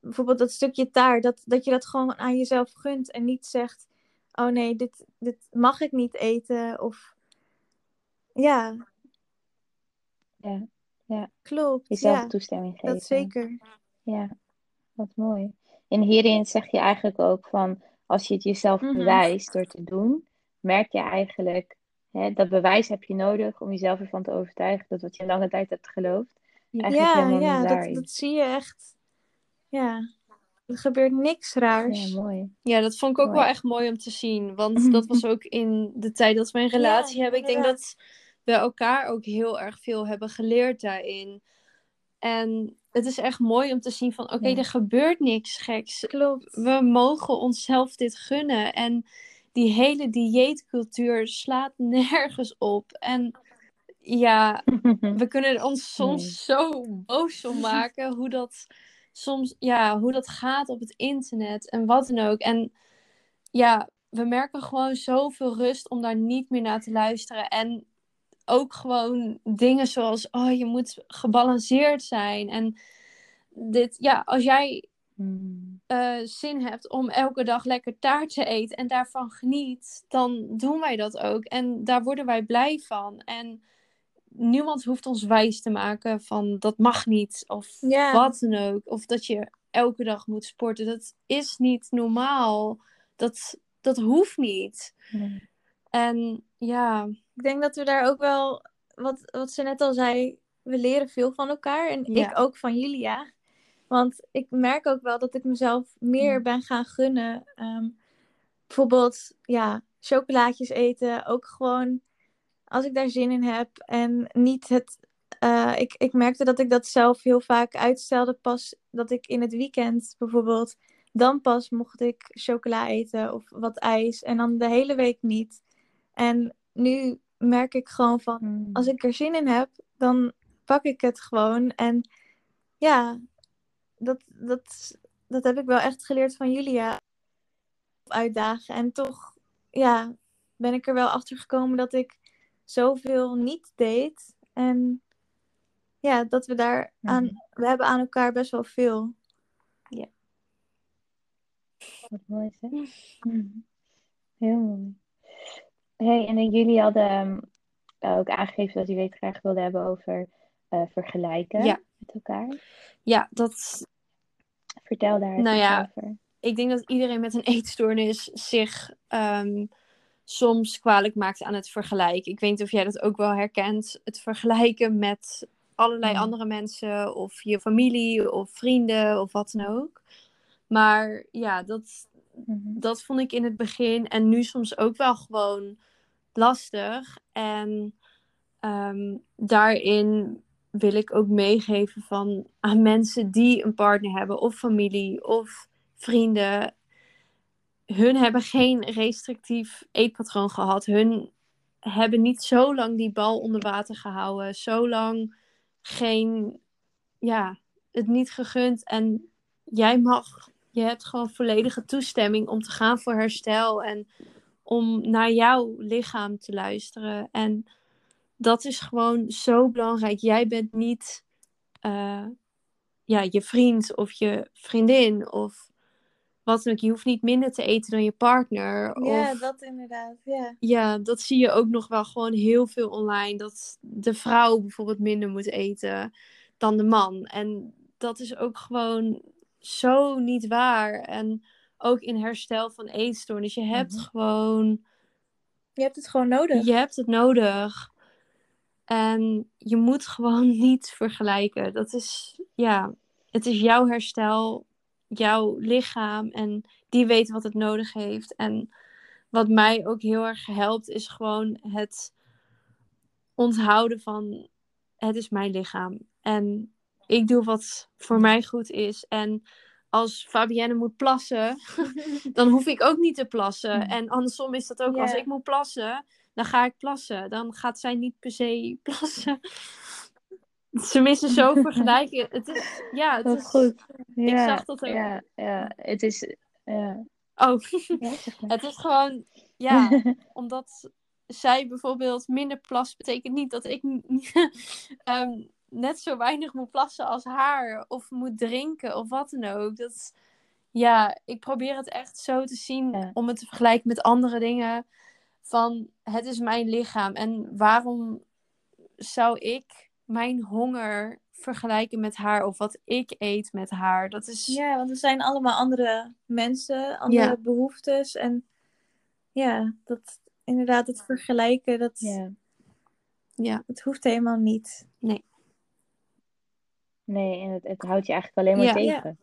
bijvoorbeeld dat stukje taart, dat, dat je dat gewoon aan jezelf gunt en niet zegt, oh nee, dit, dit mag ik niet eten. Of ja, Ja, klopt. jezelf ja, toestemming geven. dat zeker. Ja, wat mooi. En hierin zeg je eigenlijk ook van, als je het jezelf Mhm. bewijst door te doen, merk je eigenlijk, hè, dat bewijs heb je nodig om jezelf ervan te overtuigen dat wat je lange tijd hebt geloofd, eigenlijk Ja, helemaal ja, niet waar dat, dat zie je echt. Ja, er gebeurt niks raars. Ja, mooi. Ja, dat vond ik ook Mooi. wel echt mooi om te zien. Want dat was ook in de tijd dat we een relatie Ja, hebben. Ik denk dat we elkaar ook heel erg veel hebben geleerd daarin. En het is echt mooi om te zien van, oké, Ja. er gebeurt niks geks. Klopt. We mogen onszelf dit gunnen. En die hele dieetcultuur slaat nergens op. En ja, we kunnen er ons soms Nee. zo boos om maken hoe dat soms, ja, hoe dat gaat op het internet en wat dan ook. En ja, we merken gewoon zoveel rust om daar niet meer naar te luisteren. En ook gewoon dingen zoals, oh, je moet gebalanceerd zijn. En dit, ja, als jij Mm. eh, zin hebt om elke dag lekker taart te eten en daarvan geniet, dan doen wij dat ook. En daar worden wij blij van. En niemand hoeft ons wijs te maken van dat mag niet of wat dan ook. Of dat je elke dag moet sporten. Dat is niet normaal. Dat, dat hoeft niet. Nee. En ja, Ik denk dat we daar ook wel, wat, wat ze net al zei, we leren veel van elkaar. En Ja. ik ook van Julia. Want ik merk ook wel dat ik mezelf meer Ja. ben gaan gunnen. Ehm, bijvoorbeeld, ja, chocolaatjes eten. Ook gewoon als ik daar zin in heb. En niet het. eh, ik, ik merkte dat ik dat zelf heel vaak uitstelde. Pas dat ik in het weekend bijvoorbeeld. Dan pas mocht ik chocola eten of wat ijs. En dan de hele week niet. En nu merk ik gewoon van. Mm. Als ik er zin in heb, dan pak ik het gewoon. En ja, dat, dat, dat heb ik wel echt geleerd van Julia. Uitdagen. En toch, ja, ben ik er wel achter gekomen dat ik zoveel niet deed. En ja, dat we daar aan, Mhm. we hebben aan elkaar best wel veel. Wat mooi zeg. Mm. Heel mooi. Hey, en dan jullie hadden ehm, ook aangegeven dat jullie het graag wilden hebben over eh, vergelijken Ja. met elkaar. ja, dat, Vertel daar Nou ja, over. ik denk dat iedereen met een eetstoornis zich ehm, soms kwalijk maakt aan het vergelijken. Ik weet niet of jij dat ook wel herkent. Het vergelijken met allerlei andere mensen of je familie of vrienden of wat dan ook. Maar ja, dat, Mhm. dat vond ik in het begin en nu soms ook wel gewoon lastig. En ehm, daarin wil ik ook meegeven van aan mensen die een partner hebben of familie of vrienden. Hun hebben geen restrictief eetpatroon gehad. Hun hebben niet zo lang die bal onder water gehouden. Zo lang geen, ja, het niet gegund. En jij mag, je hebt gewoon volledige toestemming om te gaan voor herstel. En om naar jouw lichaam te luisteren. En dat is gewoon zo belangrijk. Jij bent niet eh, ja, je vriend of je vriendin of wat dan ook. Je hoeft niet minder te eten dan je partner. Ja, of, dat inderdaad. Ja. ja, dat zie je ook nog wel gewoon heel veel online. Dat de vrouw bijvoorbeeld minder moet eten dan de man. En dat is ook gewoon zo niet waar. En ook in herstel van eetstoornis. Je hebt Mhm. gewoon Je hebt het gewoon nodig. je hebt het nodig. En je moet gewoon niet vergelijken. Dat is, ja, het is jouw herstel, jouw lichaam. En die weet wat het nodig heeft. En wat mij ook heel erg helpt, is gewoon het onthouden van: het is mijn lichaam. En ik doe wat voor mij goed is. En als Fabienne moet plassen, dan hoef ik ook niet te plassen. Mhm. En andersom is dat ook. Als ik moet plassen, dan ga ik plassen. Dan gaat zij niet per se plassen. Ze missen zo vergelijken. Het is, ja, het is... goed. Ja, zag dat ook. Ja, ja, het is... Ja, Oh, het is gewoon... Ja, omdat zij bijvoorbeeld minder plast, betekent niet dat ik ehm, net zo weinig moet plassen als haar. Of moet drinken of wat dan ook. Dat, ja, ik probeer het echt zo te zien Ja. om het te vergelijken met andere dingen. Van het is mijn lichaam. En waarom zou ik mijn honger vergelijken met haar? Of wat ik eet met haar? Dat is... Ja, want we zijn allemaal andere mensen, andere Ja. behoeftes. En ja, dat inderdaad, het vergelijken, dat, Ja. ja. het hoeft helemaal niet. Nee, en het, het houdt je eigenlijk alleen maar Ja. tegen.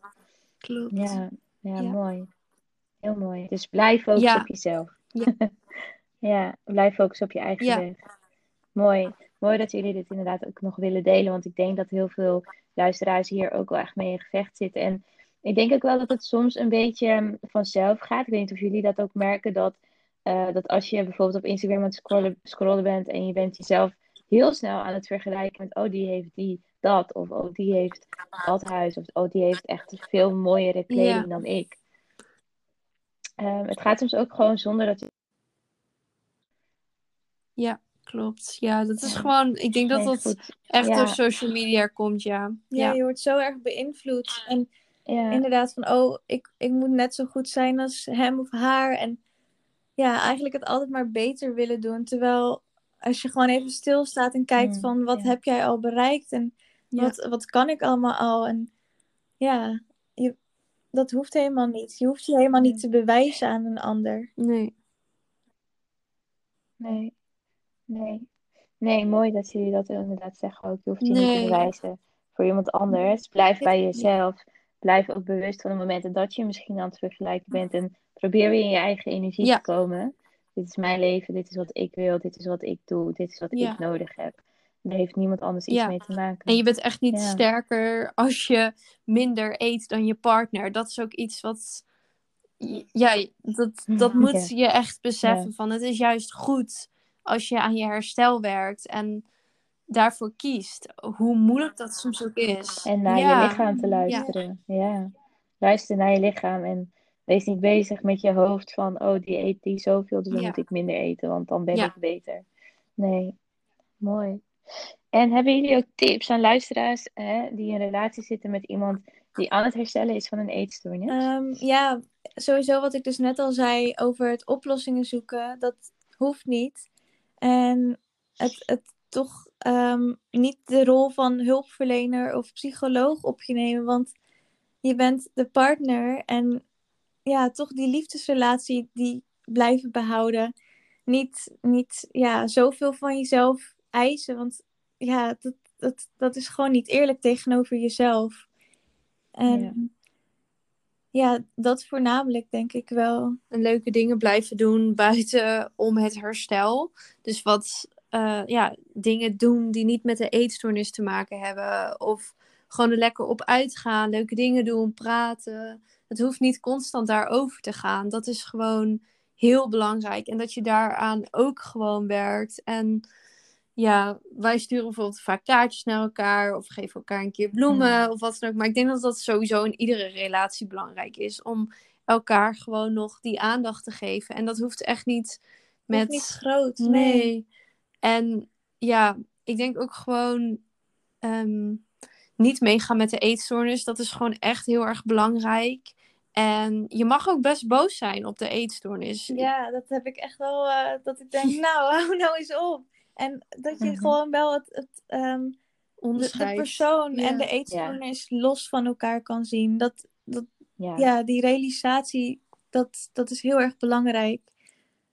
klopt. Ja, ja, Ja. mooi. Heel mooi. Dus blijf focussen Ja. op jezelf. Ja. ja, blijf focussen op je eigen Ja. weg. Mooi. Mooi dat jullie dit inderdaad ook nog willen delen. Want ik denk dat heel veel luisteraars hier ook wel echt mee in gevecht zitten. En ik denk ook wel dat het soms een beetje mm, vanzelf gaat. Ik weet niet of jullie dat ook merken. Dat, eh, dat als je bijvoorbeeld op Instagram aan het scrollen, scrollen bent. En je bent jezelf heel snel aan het vergelijken met. Oh, die heeft die dat. Of oh, die heeft dat huis. Of oh, die heeft echt veel mooiere kleding Ja. dan ik. ehm, het gaat soms ook gewoon zonder dat je... Ja, klopt. Ja, dat is gewoon, ik denk dat dat goed. echt Ja. door social media komt, ja. Ja, je wordt zo erg beïnvloed. En inderdaad van, oh, ik, ik moet net zo goed zijn als hem of haar. En ja, eigenlijk het altijd maar beter willen doen. Terwijl als je gewoon even stilstaat en kijkt Mm, van, wat heb jij al bereikt? En wat, wat kan ik allemaal al? En ja, je, dat hoeft helemaal niet. Je hoeft je helemaal niet te bewijzen aan een ander. nee. Nee. Nee. Nee, mooi dat jullie dat inderdaad zeggen ook. Je hoeft je niet te bewijzen voor iemand anders. Blijf bij jezelf. Blijf ook bewust van de momenten dat je misschien aan het vergelijken bent. En probeer weer in je eigen energie Ja. te komen. Dit is mijn leven, dit is wat ik wil, dit is wat ik doe, dit is wat Ja. ik nodig heb. Daar heeft niemand anders iets Ja. mee te maken. En je bent echt niet sterker als je minder eet dan je partner. Dat is ook iets wat. Ja, dat, dat moet je echt beseffen. Van het is juist goed als je aan je herstel werkt en daarvoor kiest. Hoe moeilijk dat soms ook is. En naar Ja. je lichaam te luisteren. Ja. Luister naar je lichaam en wees niet bezig met je hoofd van, oh, die eet die zoveel, dus dan Ja. moet ik minder eten, want dan ben Ja. ik beter. Nee, mooi. En hebben jullie ook tips aan luisteraars hè, die in relatie zitten met iemand die aan het herstellen is van een eetstoornis? Ehm, ja, sowieso wat ik dus net al zei over het oplossingen zoeken, dat hoeft niet. En het, het toch ehm, niet de rol van hulpverlener of psycholoog op je nemen, want je bent de partner en ja, toch die liefdesrelatie die blijven behouden. Niet, niet ja, zoveel van jezelf eisen, want ja, dat, dat, dat is gewoon niet eerlijk tegenover jezelf. En Ja. dat voornamelijk denk ik wel. En leuke dingen blijven doen buiten om het herstel. Dus wat eh, ja, dingen doen die niet met de eetstoornis te maken hebben. Of gewoon er lekker op uitgaan, leuke dingen doen, praten. Het hoeft niet constant daarover te gaan. Dat is gewoon heel belangrijk. En dat je daaraan ook gewoon werkt. En ja, wij sturen bijvoorbeeld vaak kaartjes naar elkaar. Of geven elkaar een keer bloemen of wat dan ook. Maar ik denk dat dat sowieso in iedere relatie belangrijk is. Om elkaar gewoon nog die aandacht te geven. En dat hoeft echt niet Met... niet groot. Nee. Nee. En ja, ik denk ook gewoon ehm, niet meegaan met de eetstoornis. Dat is gewoon echt heel erg belangrijk. En je mag ook best boos zijn op de eetstoornis. Ja, dat heb ik echt wel. eh, dat ik denk, nou, hou nou eens op. En dat je Mhm. gewoon wel het, het, ehm, de, persoon Ja. en de eetstoornis los van elkaar kan zien. Dat, dat, Ja. ja, die realisatie, dat, dat is heel erg belangrijk.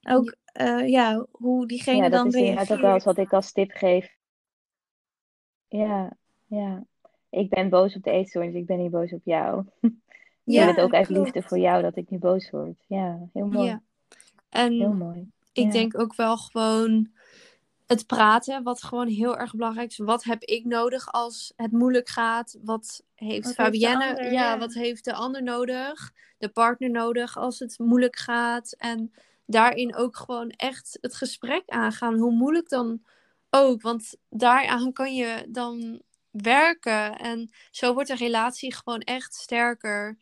Ook ja, ja hoe diegene Ja, dat dan is ook wel eens reageert. wat ik als tip geef. Ja, ja. Ik ben boos op de eetstoornis, ik ben niet boos op jou. Ik Ja, doe het ook uit klopt. liefde voor jou dat ik niet boos word. Ja, heel mooi. En Heel mooi. ik denk ook wel gewoon het praten, wat gewoon heel erg belangrijk is. Wat heb ik nodig als het moeilijk gaat? Wat heeft Wat heeft de Fabienne? ander, ja, ja. wat heeft de ander nodig? De partner nodig als het moeilijk gaat? En daarin ook gewoon echt het gesprek aangaan, hoe moeilijk dan ook. Want daaraan kan je dan werken. En zo wordt de relatie gewoon echt sterker.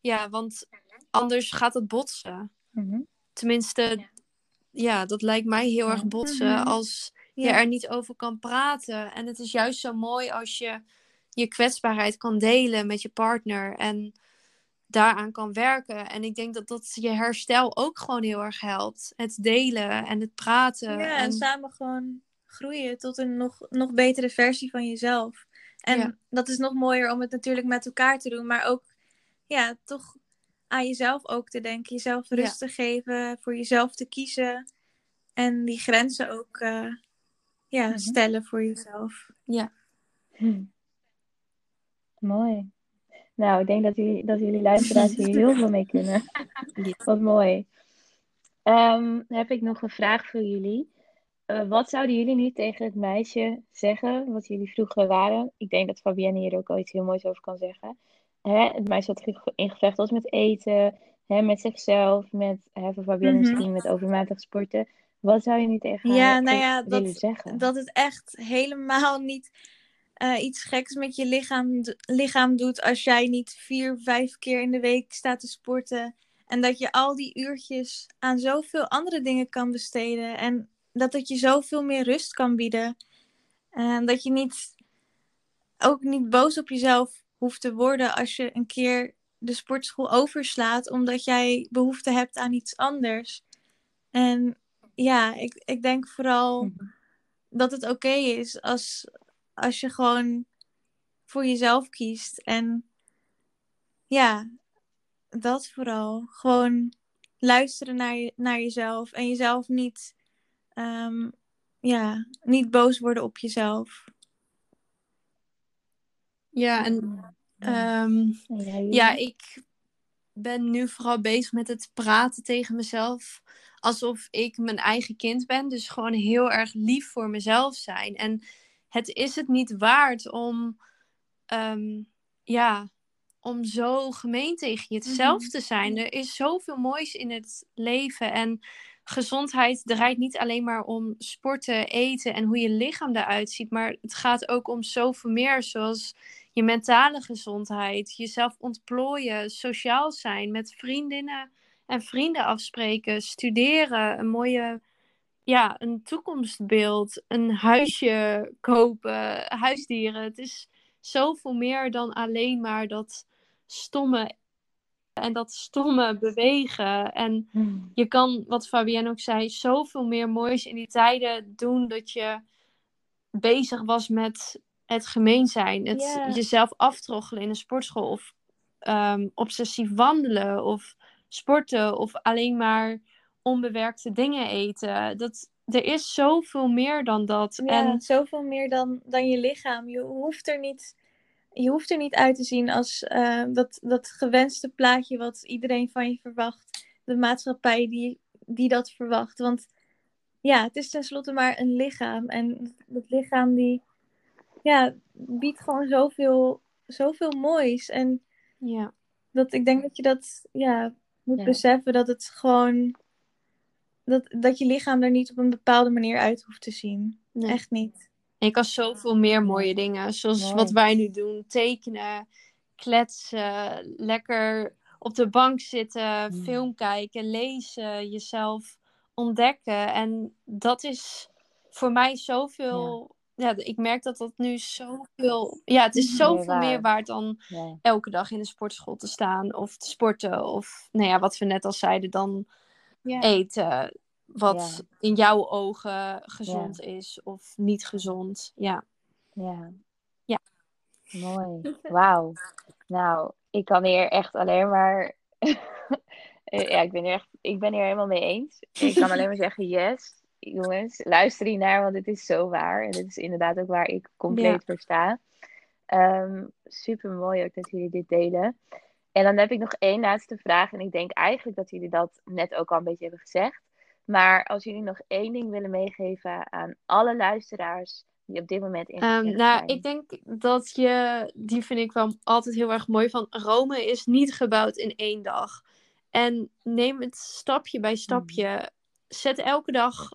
Ja, want anders gaat het botsen. Mhm. Tenminste, ja, dat lijkt mij heel erg botsen Mhm. als je er niet over kan praten. En het is juist zo mooi als je je kwetsbaarheid kan delen met je partner en daaraan kan werken. En ik denk dat dat je herstel ook gewoon heel erg helpt. Het delen en het praten. Ja, en en, samen gewoon groeien tot een nog, nog betere versie van jezelf. En Ja. dat is nog mooier om het natuurlijk met elkaar te doen, maar ook ja, toch aan jezelf ook te denken. Jezelf Ja. rust te geven, voor jezelf te kiezen. En die grenzen ook eh, ja, Mhm. stellen voor jezelf. Hm. Mooi. Nou, ik denk dat jullie, dat jullie luisteraars hier heel veel mee kunnen. Yes. Wat mooi. Ehm, heb ik nog een vraag voor jullie. Eh, wat zouden jullie nu tegen het meisje zeggen wat jullie vroeger waren? Ik denk dat Fabienne hier ook al iets heel moois over kan zeggen. Hè, het meisje wat ge- in gevecht was met eten, hè, met zichzelf, met, hè, voor Fabienne Mhm. misschien met overmatig sporten. Wat zou je nu tegen haar Ja, nou ja, willen dat, zeggen? dat het echt helemaal niet eh, iets geks met je lichaam, lichaam doet als jij niet vier, vijf keer in de week staat te sporten En dat je al die uurtjes aan zoveel andere dingen kan besteden. En dat het je zoveel meer rust kan bieden. En dat je niet, ook niet boos op jezelf hoeft te worden als je een keer de sportschool overslaat. Omdat jij behoefte hebt aan iets anders. En ja, ik, ik denk vooral Mhm. dat het oké is als, als je gewoon voor jezelf kiest. En ja, dat vooral. Gewoon luisteren naar, je, naar jezelf en jezelf niet, ehm, ja, niet boos worden op jezelf. Ja, en ehm, Ja, ik ben nu vooral bezig met het praten tegen mezelf. Alsof ik mijn eigen kind ben. Dus gewoon heel erg lief voor mezelf zijn. En het is het niet waard om, ehm, ja, om zo gemeen tegen jezelf Mhm. te zijn. Er is zoveel moois in het leven. En gezondheid draait niet alleen maar om sporten, eten en hoe je lichaam eruit ziet. Maar het gaat ook om zoveel meer. Zoals je mentale gezondheid, jezelf ontplooien, sociaal zijn, met vriendinnen en vrienden afspreken, studeren, een mooie, ja, een toekomstbeeld, een huisje kopen, huisdieren. Het is zoveel meer dan alleen maar dat stomme en dat stomme bewegen. En Hmm. je kan, wat Fabienne ook zei, zoveel meer moois in die tijden doen dat je bezig was met het gemeen zijn. Het jezelf aftroggelen in een sportschool of ehm, obsessief wandelen of sporten of alleen maar onbewerkte dingen eten. Dat, er is zoveel meer dan dat. Ja, En zoveel meer dan, dan je lichaam. Je hoeft er niet, je hoeft er niet uit te zien als eh, dat, dat gewenste plaatje wat iedereen van je verwacht. De maatschappij die, die dat verwacht. Want ja, het is tenslotte maar een lichaam. En dat lichaam die ja, biedt gewoon zoveel, zoveel moois. En ja, dat, ik denk dat je dat ja, moet Ja. beseffen dat het gewoon. Dat, dat je lichaam er niet op een bepaalde manier uit hoeft te zien. nee. Echt niet. En je kan zoveel meer mooie dingen, zoals Mooi. wat wij nu doen. Tekenen, kletsen, lekker op de bank zitten, Mm. film kijken, lezen, jezelf ontdekken. En dat is voor mij zoveel... Ja, ik merk dat dat nu zoveel... Ja, het is Meer zoveel meer waard. waard dan Ja. elke dag in de sportschool te staan of te sporten. Of, nou ja, wat we net al zeiden, dan Ja. eten. Wat Ja. in jouw ogen gezond is of niet gezond. Ja. Ja. Ja. Mooi. Wauw. Nou, ik kan hier echt alleen maar. ja, ik ben, hier echt, ik ben hier helemaal mee eens. Ik kan alleen maar zeggen: yes, jongens, luister hier naar, want dit is zo waar. En dit is inderdaad ook waar ik compleet voor sta. Ehm, super mooi ook dat jullie dit delen. En dan heb ik nog één laatste vraag. En ik denk eigenlijk dat jullie dat net ook al een beetje hebben gezegd. Maar als jullie nog één ding willen meegeven aan alle luisteraars die op dit moment in gesprek nou, ik denk dat je, die vind ik wel altijd heel erg mooi, van Rome is niet gebouwd in één dag. En neem het stapje bij stapje. Zet elke dag,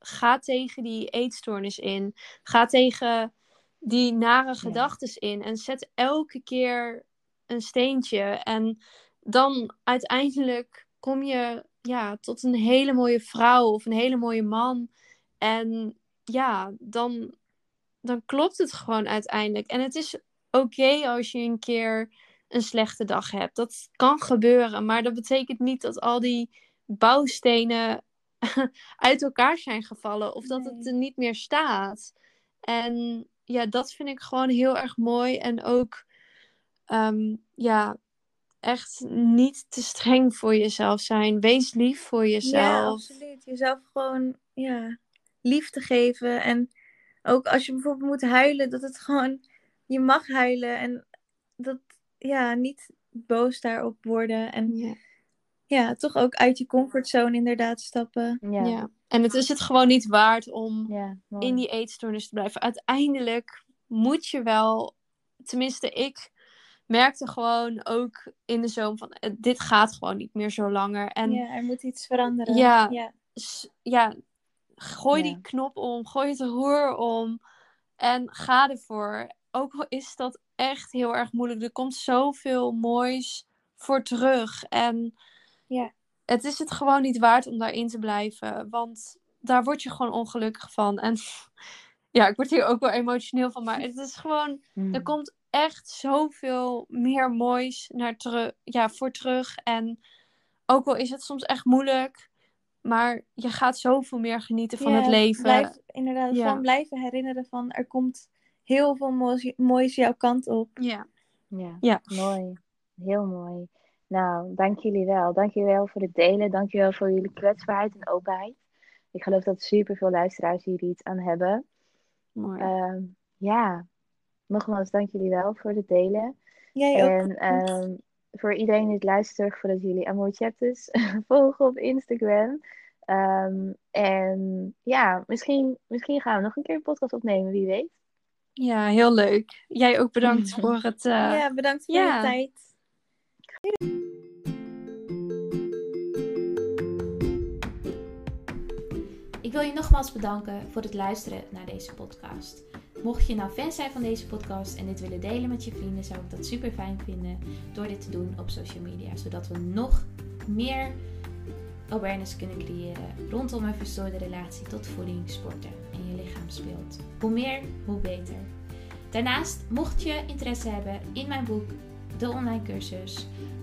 ga tegen die eetstoornis in. Ga tegen die nare gedachtes in. En zet elke keer een steentje. En dan uiteindelijk kom je ja, tot een hele mooie vrouw of een hele mooie man. En ja, dan, dan klopt het gewoon uiteindelijk. En het is oké als je een keer een slechte dag hebt. Dat kan gebeuren, maar dat betekent niet dat al die bouwstenen uit elkaar zijn gevallen of dat het er niet meer staat. En ja, dat vind ik gewoon heel erg mooi. En ook, ehm, ja, echt niet te streng voor jezelf zijn. Wees lief voor Ja, jezelf. absoluut. Jezelf gewoon ja, lief te geven. En ook als je bijvoorbeeld moet huilen, dat het gewoon, je mag huilen. En dat, ja, niet boos daarop worden. En Ja. Ja, toch ook uit je comfortzone inderdaad stappen. Ja, Ja. En het is het gewoon niet waard om ja, in die eetstoornis te blijven. Uiteindelijk moet je wel, tenminste ik merkte gewoon ook in de zomer van eh, dit gaat gewoon niet meer zo langer. En ja, er moet iets veranderen. Ja. ja. s- ja, gooi Ja. die knop om, gooi het roer om en ga ervoor. Ook al is dat echt heel erg moeilijk. Er komt zoveel moois voor terug. En Ja. Het is het gewoon niet waard om daarin te blijven. Want daar word je gewoon ongelukkig van. En ja, ik word hier ook wel emotioneel van. Maar het is gewoon, Hmm. er komt echt zoveel meer moois naar ja, voor terug. En ook al is het soms echt moeilijk. Maar je gaat zoveel meer genieten van Ja, het leven. Blijf, inderdaad, Ja. van blijven herinneren van er komt heel veel moois, moois jouw kant op. Ja. Ja, Ja. mooi. Heel mooi. Nou, dank jullie wel. Dank jullie wel voor het delen. Dank jullie wel voor jullie kwetsbaarheid en openheid. Ik geloof dat super veel luisteraars hier iets aan hebben. Mooi. Ehm, ja, nogmaals, dank jullie wel voor het delen. Jij ook. En ehm, voor iedereen die het luistert, voordat jullie Amor Chapters volgen op Instagram. Ehm, en ja, misschien, misschien gaan we nog een keer een podcast opnemen, wie weet. Ja, heel leuk. Jij ook bedankt voor het. eh, ja, bedankt voor ja. je tijd. Ik wil je nogmaals bedanken voor het luisteren naar deze podcast. Mocht je nou fan zijn van deze podcast en dit willen delen met je vrienden, zou ik dat super fijn vinden door dit te doen op social media. Zodat we nog meer awareness kunnen creëren rondom een verstoorde relatie tot voeding, sporten en je lichaamsbeeld. Hoe meer, hoe beter. Daarnaast, mocht je interesse hebben in mijn boek, de online cursus